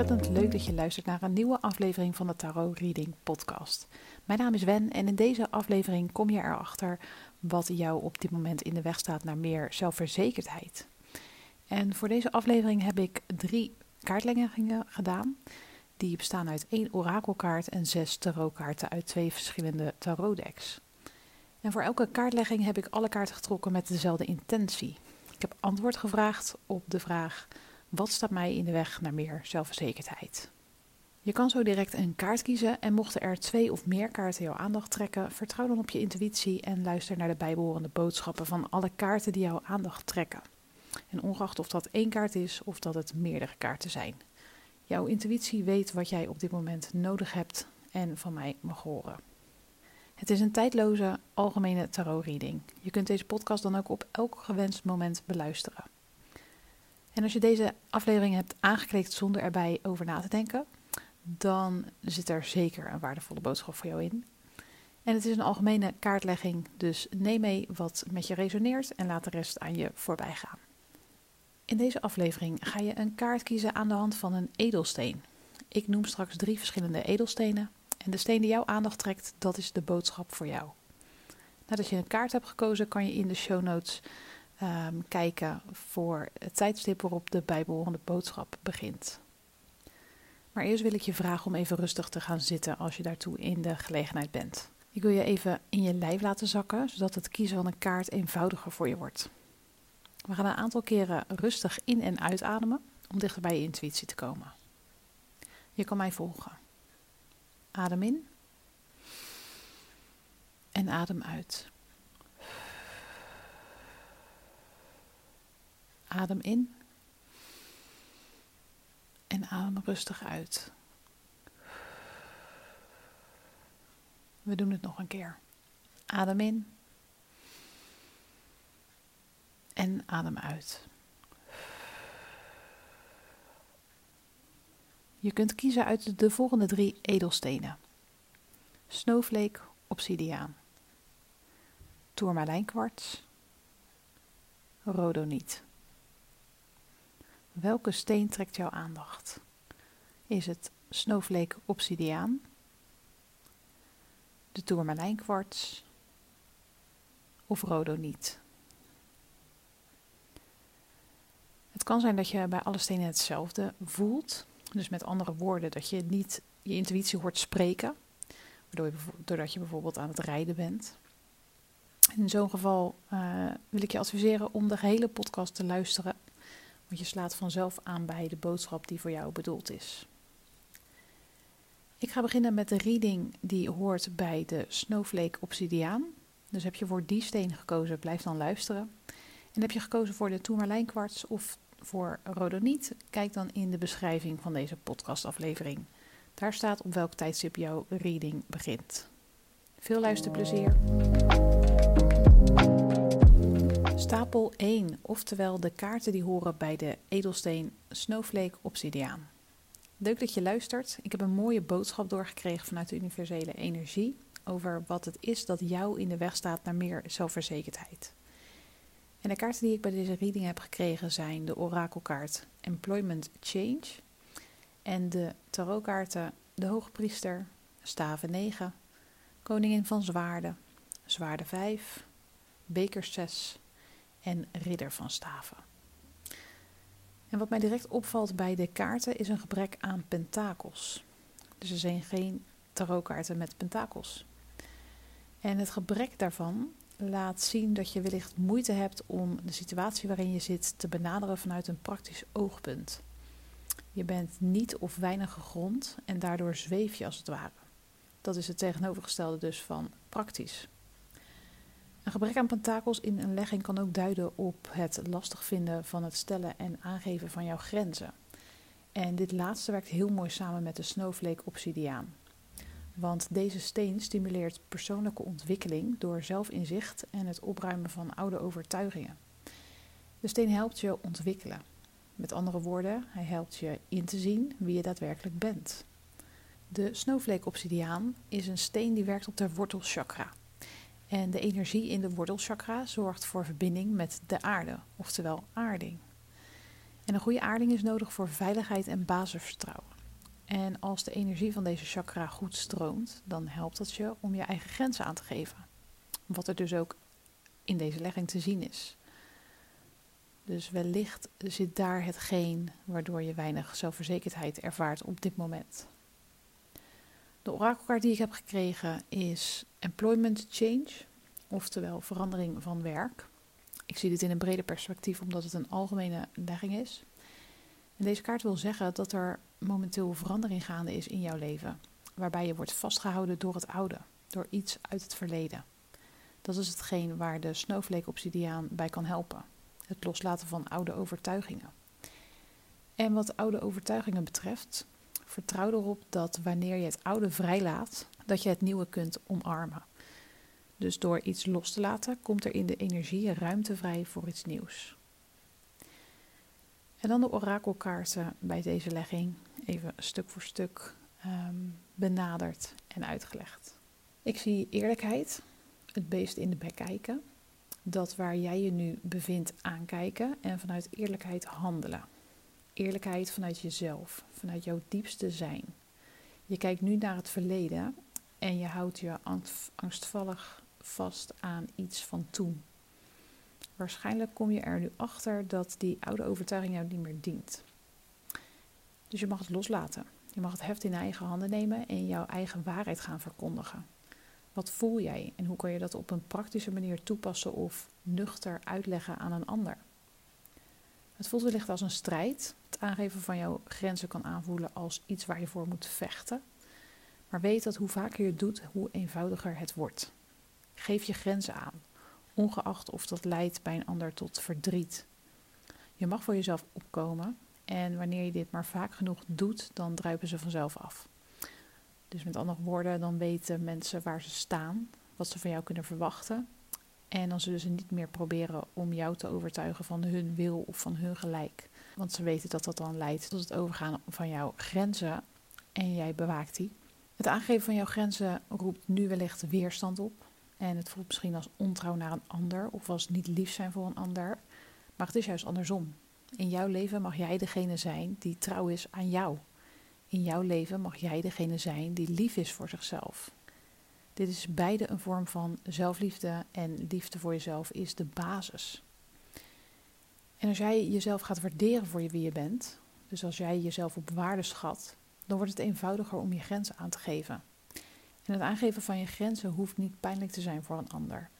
Ontzettend leuk dat je luistert naar een nieuwe aflevering van de Tarot Reading Podcast. Mijn naam is Wen en in deze aflevering kom je erachter wat jou op dit moment in de weg staat naar meer zelfverzekerdheid. En voor deze aflevering heb ik drie kaartleggingen gedaan. Die bestaan uit één orakelkaart en zes tarotkaarten uit twee verschillende tarotdecks. En voor elke kaartlegging heb ik alle kaarten getrokken met dezelfde intentie. Ik heb antwoord gevraagd op de vraag: wat staat mij in de weg naar meer zelfverzekerdheid? Je kan zo direct een kaart kiezen en mochten er twee of meer kaarten jouw aandacht trekken, vertrouw dan op je intuïtie en luister naar de bijbehorende boodschappen van alle kaarten die jouw aandacht trekken. En ongeacht of dat één kaart is of dat het meerdere kaarten zijn. Jouw intuïtie weet wat jij op dit moment nodig hebt en van mij mag horen. Het is een tijdloze algemene tarot-reading. Je kunt deze podcast dan ook op elk gewenst moment beluisteren. En als je deze aflevering hebt aangeklikt zonder erbij over na te denken, dan zit er zeker een waardevolle boodschap voor jou in. En het is een algemene kaartlegging, dus neem mee wat met je resoneert en laat de rest aan je voorbij gaan. In deze aflevering ga je een kaart kiezen aan de hand van een edelsteen. Ik noem straks drie verschillende edelstenen en de steen die jouw aandacht trekt, dat is de boodschap voor jou. Nadat je een kaart hebt gekozen, kan je in de show notes um, kijken voor het tijdstip waarop de bijbehorende boodschap begint. Maar eerst wil ik je vragen om even rustig te gaan zitten als je daartoe in de gelegenheid bent. Ik wil je even in je lijf laten zakken, zodat het kiezen van een kaart eenvoudiger voor je wordt. We gaan een aantal keren rustig in- en uitademen om dichter bij je intuïtie te komen. Je kan mij volgen. Adem in en adem uit. Adem in en adem rustig uit. We doen het nog een keer. Adem in en adem uit. Je kunt kiezen uit de volgende drie edelstenen: Snowflake, obsidiaan, tourmalijnkwarts, rhodoniet. Welke steen trekt jouw aandacht? Is het Snowflake obsidiaan, de tourmalijnkwarts of rhodoniet? Het kan zijn dat je bij alle stenen hetzelfde voelt. Dus met andere woorden, dat je niet je intuïtie hoort spreken, waardoor je, doordat je bijvoorbeeld aan het rijden bent. In zo'n geval uh, wil ik je adviseren om de gehele podcast te luisteren, want je slaat vanzelf aan bij de boodschap die voor jou bedoeld is. Ik ga beginnen met de reading die hoort bij de Snowflake Obsidiaan. Dus heb je voor die steen gekozen, blijf dan luisteren. En heb je gekozen voor de tourmalijnkwarts of voor Rodoniet, kijk dan in de beschrijving van deze podcastaflevering. Daar staat op welk tijdstip jouw reading begint. Veel luisterplezier. Stapel 1, oftewel de kaarten die horen bij de edelsteen Snowflake Obsidiaan. Leuk dat je luistert. Ik heb een mooie boodschap doorgekregen vanuit de universele energie over wat het is dat jou in de weg staat naar meer zelfverzekerdheid. En de kaarten die ik bij deze reading heb gekregen zijn de orakelkaart Employment Change en de tarotkaarten de Hoogpriester, Staven 9, Koningin van Zwaarden, Zwaarden 5, Bekers 6 en Ridder van Staven. En wat mij direct opvalt bij de kaarten is een gebrek aan pentakels. Dus er zijn geen tarotkaarten met pentakels. En het gebrek daarvan laat zien dat je wellicht moeite hebt om de situatie waarin je zit te benaderen vanuit een praktisch oogpunt. Je bent niet of weinig gegrond en daardoor zweef je als het ware. Dat is het tegenovergestelde dus van praktisch. Een gebrek aan pentakels in een legging kan ook duiden op het lastig vinden van het stellen en aangeven van jouw grenzen. En dit laatste werkt heel mooi samen met de snowflake obsidiaan. Want deze steen stimuleert persoonlijke ontwikkeling door zelfinzicht en het opruimen van oude overtuigingen. De steen helpt je ontwikkelen. Met andere woorden, hij helpt je in te zien wie je daadwerkelijk bent. De snowflake obsidiaan is een steen die werkt op de wortelchakra. En de energie in de wortelchakra zorgt voor verbinding met de aarde, oftewel aarding. En een goede aarding is nodig voor veiligheid en basisvertrouwen. En als de energie van deze chakra goed stroomt, dan helpt dat je om je eigen grenzen aan te geven. Wat er dus ook in deze legging te zien is. Dus wellicht zit daar hetgeen waardoor je weinig zelfverzekerdheid ervaart op dit moment. De orakelkaart die ik heb gekregen is Employment Change, oftewel verandering van werk. Ik zie dit in een breder perspectief omdat het een algemene legging is. En deze kaart wil zeggen dat er momenteel verandering gaande is in jouw leven, waarbij je wordt vastgehouden door het oude, door iets uit het verleden. Dat is hetgeen waar de Snowflake Obsidiaan bij kan helpen: het loslaten van oude overtuigingen. En wat oude overtuigingen betreft, vertrouw erop dat wanneer je het oude vrijlaat, dat je het nieuwe kunt omarmen. Dus door iets los te laten, komt er in de energie ruimte vrij voor iets nieuws. En dan de orakelkaarten bij deze legging, even stuk voor stuk um, benaderd en uitgelegd. Ik zie eerlijkheid, het beest in de bek kijken, dat waar jij je nu bevindt aankijken en vanuit eerlijkheid handelen. Eerlijkheid vanuit jezelf, vanuit jouw diepste zijn. Je kijkt nu naar het verleden en je houdt je angstvallig vast aan iets van toen. Waarschijnlijk kom je er nu achter dat die oude overtuiging jou niet meer dient. Dus je mag het loslaten. Je mag het heft in eigen handen nemen en jouw eigen waarheid gaan verkondigen. Wat voel jij en hoe kan je dat op een praktische manier toepassen of nuchter uitleggen aan een ander? Het voelt wellicht als een strijd. Aangeven van jouw grenzen kan aanvoelen als iets waar je voor moet vechten. Maar weet dat hoe vaker je het doet, hoe eenvoudiger het wordt. Geef je grenzen aan, ongeacht of dat leidt bij een ander tot verdriet. Je mag voor jezelf opkomen en wanneer je dit maar vaak genoeg doet, dan druipen ze vanzelf af. Dus met andere woorden, dan weten mensen waar ze staan, wat ze van jou kunnen verwachten. En dan zullen ze niet meer proberen om jou te overtuigen van hun wil of van hun gelijk. Want ze weten dat dat dan leidt tot het overgaan van jouw grenzen en jij bewaakt die. Het aangeven van jouw grenzen roept nu wellicht weerstand op. En het voelt misschien als ontrouw naar een ander of als niet lief zijn voor een ander. Maar het is juist andersom. In jouw leven mag jij degene zijn die trouw is aan jou. In jouw leven mag jij degene zijn die lief is voor zichzelf. Dit is beide een vorm van zelfliefde en liefde voor jezelf is de basis. En als jij jezelf gaat waarderen voor wie je bent, dus als jij jezelf op waarde schat, dan wordt het eenvoudiger om je grenzen aan te geven. En het aangeven van je grenzen hoeft niet pijnlijk te zijn voor een ander.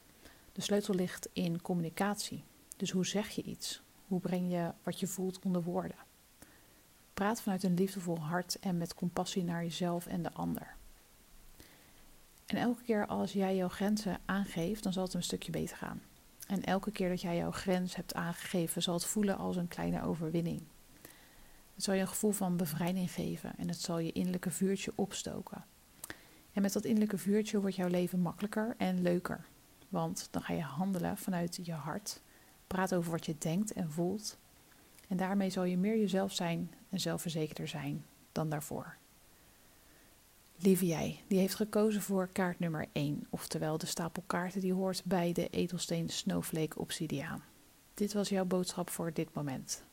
De sleutel ligt in communicatie. Dus hoe zeg je iets? Hoe breng je wat je voelt onder woorden? Praat vanuit een liefdevol hart en met compassie naar jezelf en de ander. En elke keer als jij jouw grenzen aangeeft, dan zal het een stukje beter gaan. En elke keer dat jij jouw grens hebt aangegeven, zal het voelen als een kleine overwinning. Het zal je een gevoel van bevrijding geven en het zal je innerlijke vuurtje opstoken. En met dat innerlijke vuurtje wordt jouw leven makkelijker en leuker. Want dan ga je handelen vanuit je hart, praat over wat je denkt en voelt. En daarmee zal je meer jezelf zijn en zelfverzekerder zijn dan daarvoor. Lieve jij, die heeft gekozen voor kaart nummer 1, oftewel de stapel kaarten die hoort bij de edelsteen Snowflake Obsidiaan. Dit was jouw boodschap voor dit moment.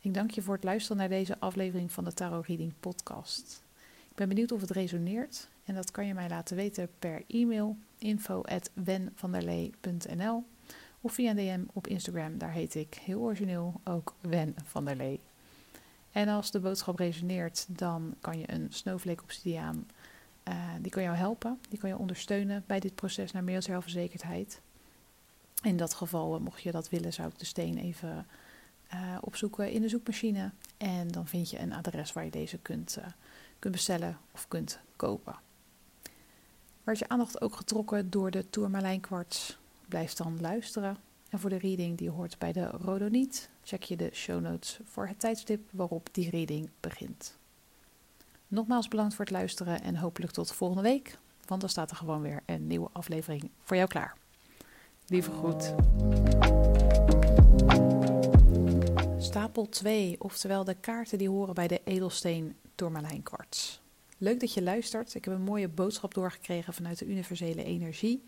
Ik dank je voor het luisteren naar deze aflevering van de Tarot Reading Podcast. Ik ben benieuwd of het resoneert en dat kan je mij laten weten per e-mail info.wenvanderlee.nl of via een DM op Instagram. Daar heet ik heel origineel ook Wen van der Lee. En als de boodschap resoneert, dan kan je een snowflake obsidiaan, uh, die kan jou helpen. Die kan je ondersteunen bij dit proces naar meer zelfverzekerdheid. In dat geval, uh, mocht je dat willen, zou ik de steen even uh, opzoeken in de zoekmachine. En dan vind je een adres waar je deze kunt, kunt bestellen of kunt kopen. Werd je aandacht ook getrokken door de Tourmalijn kwarts? Blijf dan luisteren. En voor de reading die hoort bij de Rodoniet, check je de show notes voor het tijdstip waarop die reading begint. Nogmaals bedankt voor het luisteren en hopelijk tot volgende week, want dan staat er gewoon weer een nieuwe aflevering voor jou klaar. Lieve groet. Stapel 2, oftewel de kaarten die horen bij de edelsteen Tourmalijn kwarts. Leuk dat je luistert. Ik heb een mooie boodschap doorgekregen vanuit de universele energie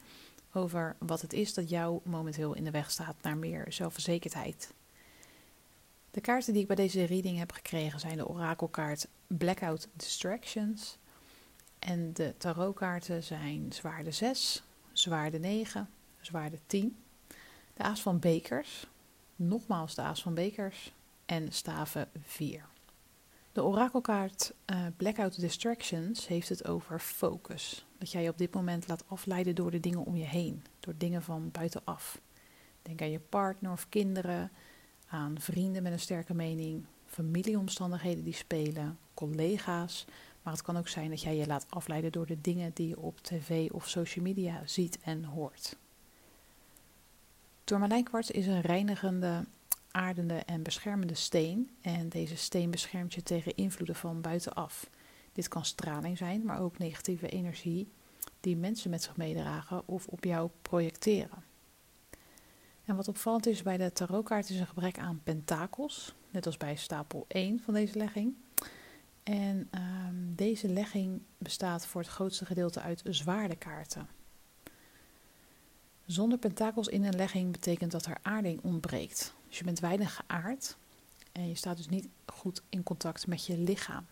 over wat het is dat jou momenteel in de weg staat naar meer zelfverzekerdheid. De kaarten die ik bij deze reading heb gekregen zijn de orakelkaart Blackout Distractions. En de tarotkaarten zijn zwaarde 6, zwaarde 9, zwaarde 10. De aas van bekers, nogmaals de aas van bekers en staven 4. De orakelkaart uh, Blackout Distractions heeft het over focus. Dat jij je op dit moment laat afleiden door de dingen om je heen, door dingen van buitenaf. Denk aan je partner of kinderen, aan vrienden met een sterke mening, familieomstandigheden die spelen, collega's. Maar het kan ook zijn dat jij je laat afleiden door de dingen die je op tv of social media ziet en hoort. Tourmalijnkwarts is een reinigende, aardende en beschermende steen. En deze steen beschermt je tegen invloeden van buitenaf. Dit kan straling zijn, maar ook negatieve energie die mensen met zich meedragen of op jou projecteren. En wat opvallend is bij de tarotkaart is een gebrek aan pentakels, net als bij stapel 1 van deze legging. En ehm, deze legging bestaat voor het grootste gedeelte uit zwaardekaarten. Zonder pentakels in een legging betekent dat er aarding ontbreekt. Dus je bent weinig geaard en je staat dus niet goed in contact met je lichaam.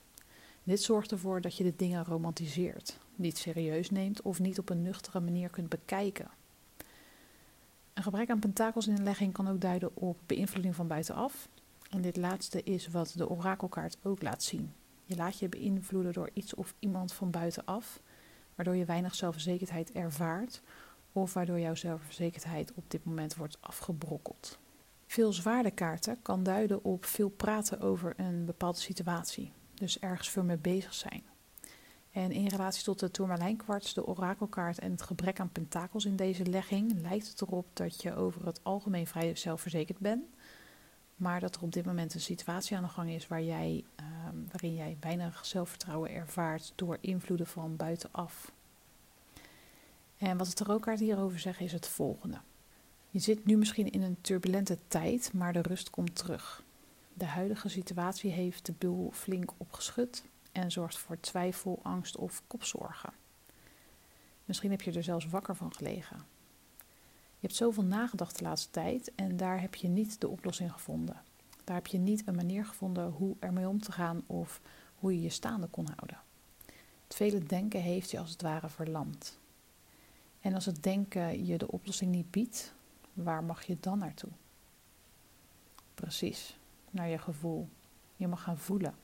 Dit zorgt ervoor dat je de dingen romantiseert, niet serieus neemt of niet op een nuchtere manier kunt bekijken. Een gebrek aan pentakels in een legging kan ook duiden op beïnvloeding van buitenaf. En dit laatste is wat de orakelkaart ook laat zien. Je laat je beïnvloeden door iets of iemand van buitenaf, waardoor je weinig zelfverzekerdheid ervaart of waardoor jouw zelfverzekerdheid op dit moment wordt afgebrokkeld. Veel zwaardekaarten kan duiden op veel praten over een bepaalde situatie, dus ergens veel mee bezig zijn. En in relatie tot de tourmalijnkwarts, de orakelkaart en het gebrek aan pentakels in deze legging, lijkt het erop dat je over het algemeen vrij zelfverzekerd bent. Maar dat er op dit moment een situatie aan de gang is waar jij, ehm, waarin jij weinig zelfvertrouwen ervaart door invloeden van buitenaf. En wat de tarotkaart hierover zegt is het volgende. Je zit nu misschien in een turbulente tijd, maar de rust komt terug. De huidige situatie heeft de boel flink opgeschud en zorgt voor twijfel, angst of kopzorgen. Misschien heb je er zelfs wakker van gelegen. Je hebt zoveel nagedacht de laatste tijd en daar heb je niet de oplossing gevonden. Daar heb je niet een manier gevonden hoe ermee om te gaan of hoe je je staande kon houden. Het vele denken heeft je als het ware verlamd. En als het denken je de oplossing niet biedt, waar mag je dan naartoe? Precies, naar je gevoel. Je mag gaan voelen.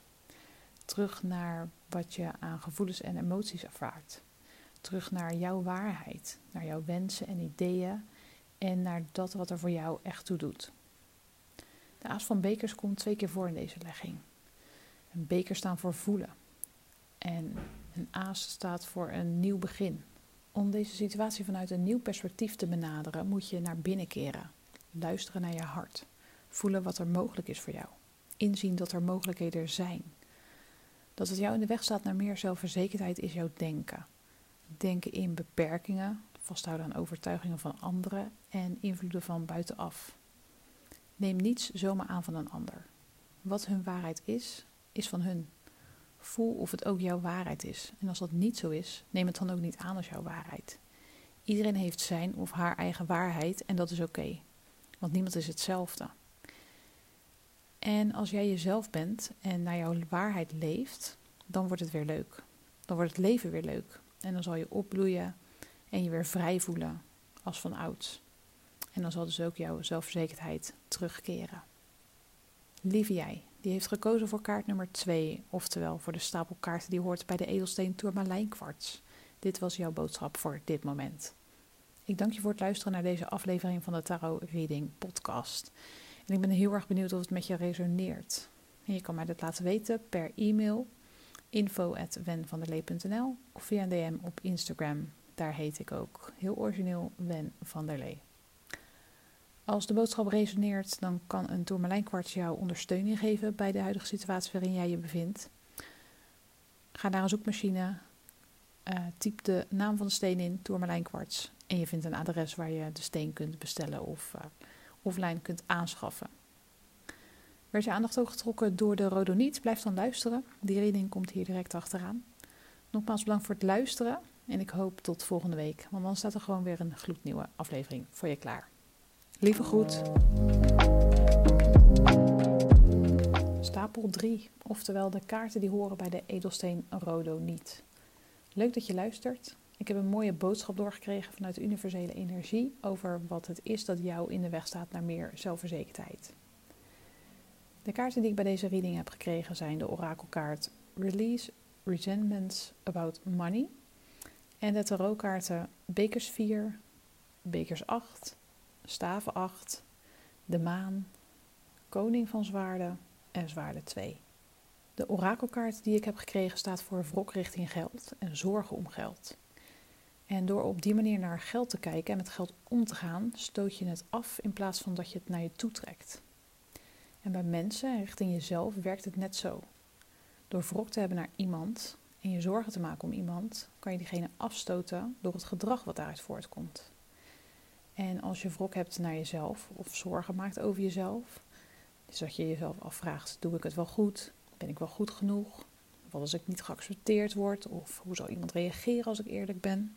Terug naar wat je aan gevoelens en emoties ervaart. Terug naar jouw waarheid, naar jouw wensen en ideeën en naar dat wat er voor jou echt toe doet. De aas van bekers komt twee keer voor in deze legging. Een beker staan voor voelen. En een aas staat voor een nieuw begin. Om deze situatie vanuit een nieuw perspectief te benaderen, moet je naar binnen keren. Luisteren naar je hart. Voelen wat er mogelijk is voor jou. Inzien dat er mogelijkheden zijn. Dat het jou in de weg staat naar meer zelfverzekerdheid is jouw denken. Denken in beperkingen, vasthouden aan overtuigingen van anderen en invloeden van buitenaf. Neem niets zomaar aan van een ander. Wat hun waarheid is, is van hun. Voel of het ook jouw waarheid is. En als dat niet zo is, neem het dan ook niet aan als jouw waarheid. Iedereen heeft zijn of haar eigen waarheid en dat is oké. want niemand is hetzelfde. En als jij jezelf bent en naar jouw waarheid leeft, dan wordt het weer leuk. Dan wordt het leven weer leuk. En dan zal je opbloeien en je weer vrij voelen als van ouds. En dan zal dus ook jouw zelfverzekerdheid terugkeren. Lieve jij, die heeft gekozen voor kaart nummer 2, oftewel voor de stapel kaarten die hoort bij de edelsteen tourmalijnkwarts. Dit was jouw boodschap voor dit moment. Ik dank je voor het luisteren naar deze aflevering van de Tarot Reading podcast. Ik ben heel erg benieuwd of het met je resoneert. Je kan mij dat laten weten per e-mail info.wenvanderlee.nl of via een DM op Instagram. Daar heet ik ook heel origineel Wen van der Lee. Als de boodschap resoneert, dan kan een tourmalijnkwarts jou ondersteuning geven bij de huidige situatie waarin jij je bevindt. Ga naar een zoekmachine, uh, typ de naam van de steen in, Tourmalijn kwarts. En je vindt een adres waar je de steen kunt bestellen of uh, offline kunt aanschaffen. Werd je aandacht ook getrokken door de rodoniet? Blijf dan luisteren. Die reading komt hier direct achteraan. Nogmaals bedankt voor het luisteren en ik hoop tot volgende week, want dan staat er gewoon weer een gloednieuwe aflevering voor je klaar. Lieve groet. Stapel 3, oftewel de kaarten die horen bij de edelsteen Rodoniet. Leuk dat je luistert. Ik heb een mooie boodschap doorgekregen vanuit de universele energie over wat het is dat jou in de weg staat naar meer zelfverzekerdheid. De kaarten die ik bij deze reading heb gekregen zijn de orakelkaart Release Resentments About Money en de tarotkaarten Bekers 4, Bekers 8, Staven 8, de Maan, Koning van Zwaarden en Zwaarden 2. De orakelkaart die ik heb gekregen staat voor wrok richting geld en zorgen om geld. En door op die manier naar geld te kijken en met geld om te gaan, stoot je het af in plaats van dat je het naar je toe trekt. En bij mensen en richting jezelf werkt het net zo. Door wrok te hebben naar iemand en je zorgen te maken om iemand, kan je diegene afstoten door het gedrag wat daaruit voortkomt. En als je wrok hebt naar jezelf of zorgen maakt over jezelf, dus dat je jezelf afvraagt: doe ik het wel goed? Ben ik wel goed genoeg? Wat als ik niet geaccepteerd word? Of hoe zal iemand reageren als ik eerlijk ben?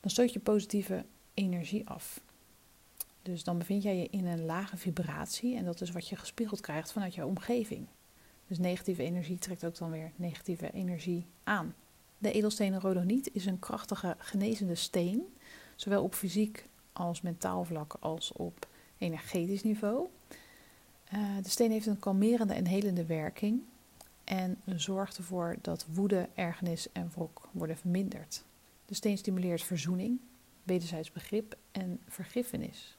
Dan stoot je positieve energie af. Dus dan bevind jij je in een lage vibratie en dat is wat je gespiegeld krijgt vanuit jouw omgeving. Dus negatieve energie trekt ook dan weer negatieve energie aan. De edelsteen rhodoniet is een krachtige genezende steen, zowel op fysiek als mentaal vlak als op energetisch niveau. Uh, de steen heeft een kalmerende en helende werking en zorgt ervoor dat woede, ergernis en wrok worden verminderd. De steen stimuleert verzoening, wederzijds begrip en vergiffenis.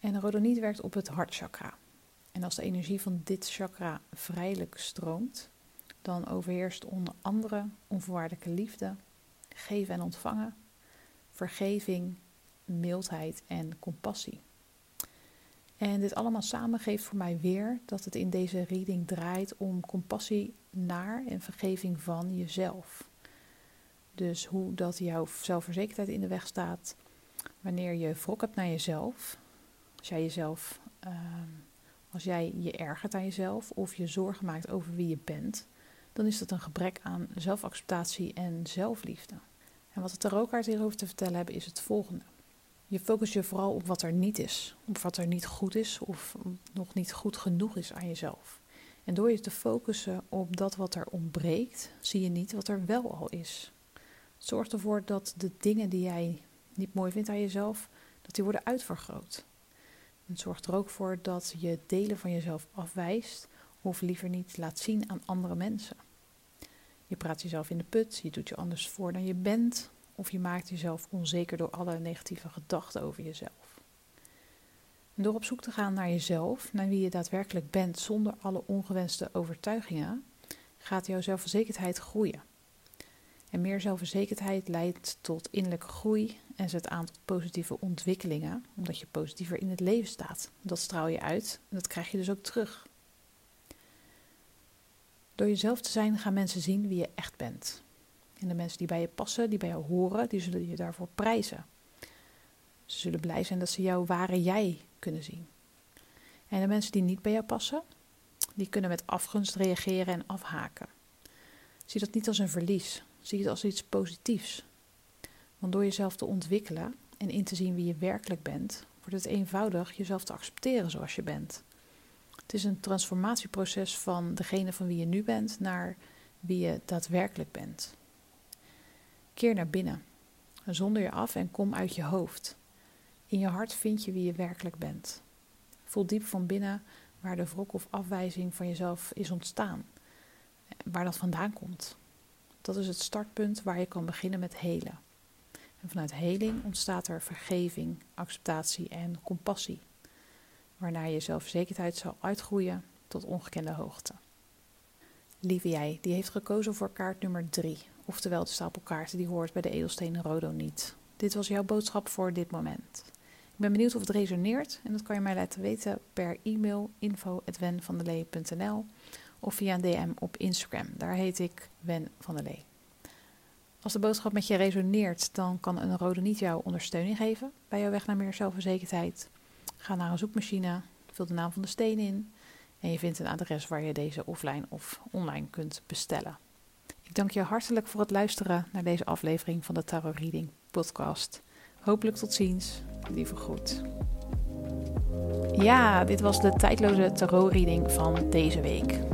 En rhodoniet werkt op het hartchakra. En als de energie van dit chakra vrijelijk stroomt, dan overheerst onder andere onvoorwaardelijke liefde, geven en ontvangen, vergeving, mildheid en compassie. En dit allemaal samen geeft voor mij weer dat het in deze reading draait om compassie naar en vergeving van jezelf. Dus hoe dat jouw zelfverzekerdheid in de weg staat wanneer je wrok hebt naar jezelf. Als jij jezelf ehm, als jij je ergert aan jezelf of je zorgen maakt over wie je bent, dan is dat een gebrek aan zelfacceptatie en zelfliefde. En wat de tarotkaart hierover te vertellen hebben is het volgende. Je focust je vooral op wat er niet is, op wat er niet goed is of nog niet goed genoeg is aan jezelf. En door je te focussen op dat wat er ontbreekt, zie je niet wat er wel al is. Zorg ervoor dat de dingen die jij niet mooi vindt aan jezelf, dat die worden uitvergroot. Het zorgt er ook voor dat je delen van jezelf afwijst of liever niet laat zien aan andere mensen. Je praat jezelf in de put, je doet je anders voor dan je bent, of je maakt jezelf onzeker door alle negatieve gedachten over jezelf. En door op zoek te gaan naar jezelf, naar wie je daadwerkelijk bent zonder alle ongewenste overtuigingen, gaat jouw zelfverzekerdheid groeien. En meer zelfverzekerdheid leidt tot innerlijke groei en zet aan tot positieve ontwikkelingen, omdat je positiever in het leven staat. Dat straal je uit en dat krijg je dus ook terug. Door jezelf te zijn gaan mensen zien wie je echt bent. En de mensen die bij je passen, die bij jou horen, die zullen je daarvoor prijzen. Ze zullen blij zijn dat ze jouw ware jij kunnen zien. En de mensen die niet bij jou passen, die kunnen met afgunst reageren en afhaken. Zie dat niet als een verlies, zie het als iets positiefs. Want door jezelf te ontwikkelen en in te zien wie je werkelijk bent, wordt het eenvoudig jezelf te accepteren zoals je bent. Het is een transformatieproces van degene van wie je nu bent naar wie je daadwerkelijk bent. Keer naar binnen. Zonder je af en kom uit je hoofd. In je hart vind je wie je werkelijk bent. Voel diep van binnen waar de wrok of afwijzing van jezelf is ontstaan. Waar dat vandaan komt. Dat is het startpunt waar je kan beginnen met helen. En vanuit heling ontstaat er vergeving, acceptatie en compassie, waarna je zelfverzekerdheid zal uitgroeien tot ongekende hoogte. Lieve jij, die heeft gekozen voor kaart nummer 3, oftewel de stapel kaarten die hoort bij de edelstenen Rodoniet. Dit was jouw boodschap voor dit moment. Ik ben benieuwd of het resoneert en dat kan je mij laten weten per e-mail info.wenvandelee.nl of via een DM op Instagram. Daar heet ik Wen van der Lee. Als de boodschap met je resoneert, dan kan een rode niet jou ondersteuning geven bij jouw weg naar meer zelfverzekerdheid. Ga naar een zoekmachine, vul de naam van de steen in en je vindt een adres waar je deze offline of online kunt bestellen. Ik dank je hartelijk voor het luisteren naar deze aflevering van de Tarot Reading podcast. Hopelijk tot ziens. Lieve groet. Ja, dit was de tijdloze tarot reading van deze week.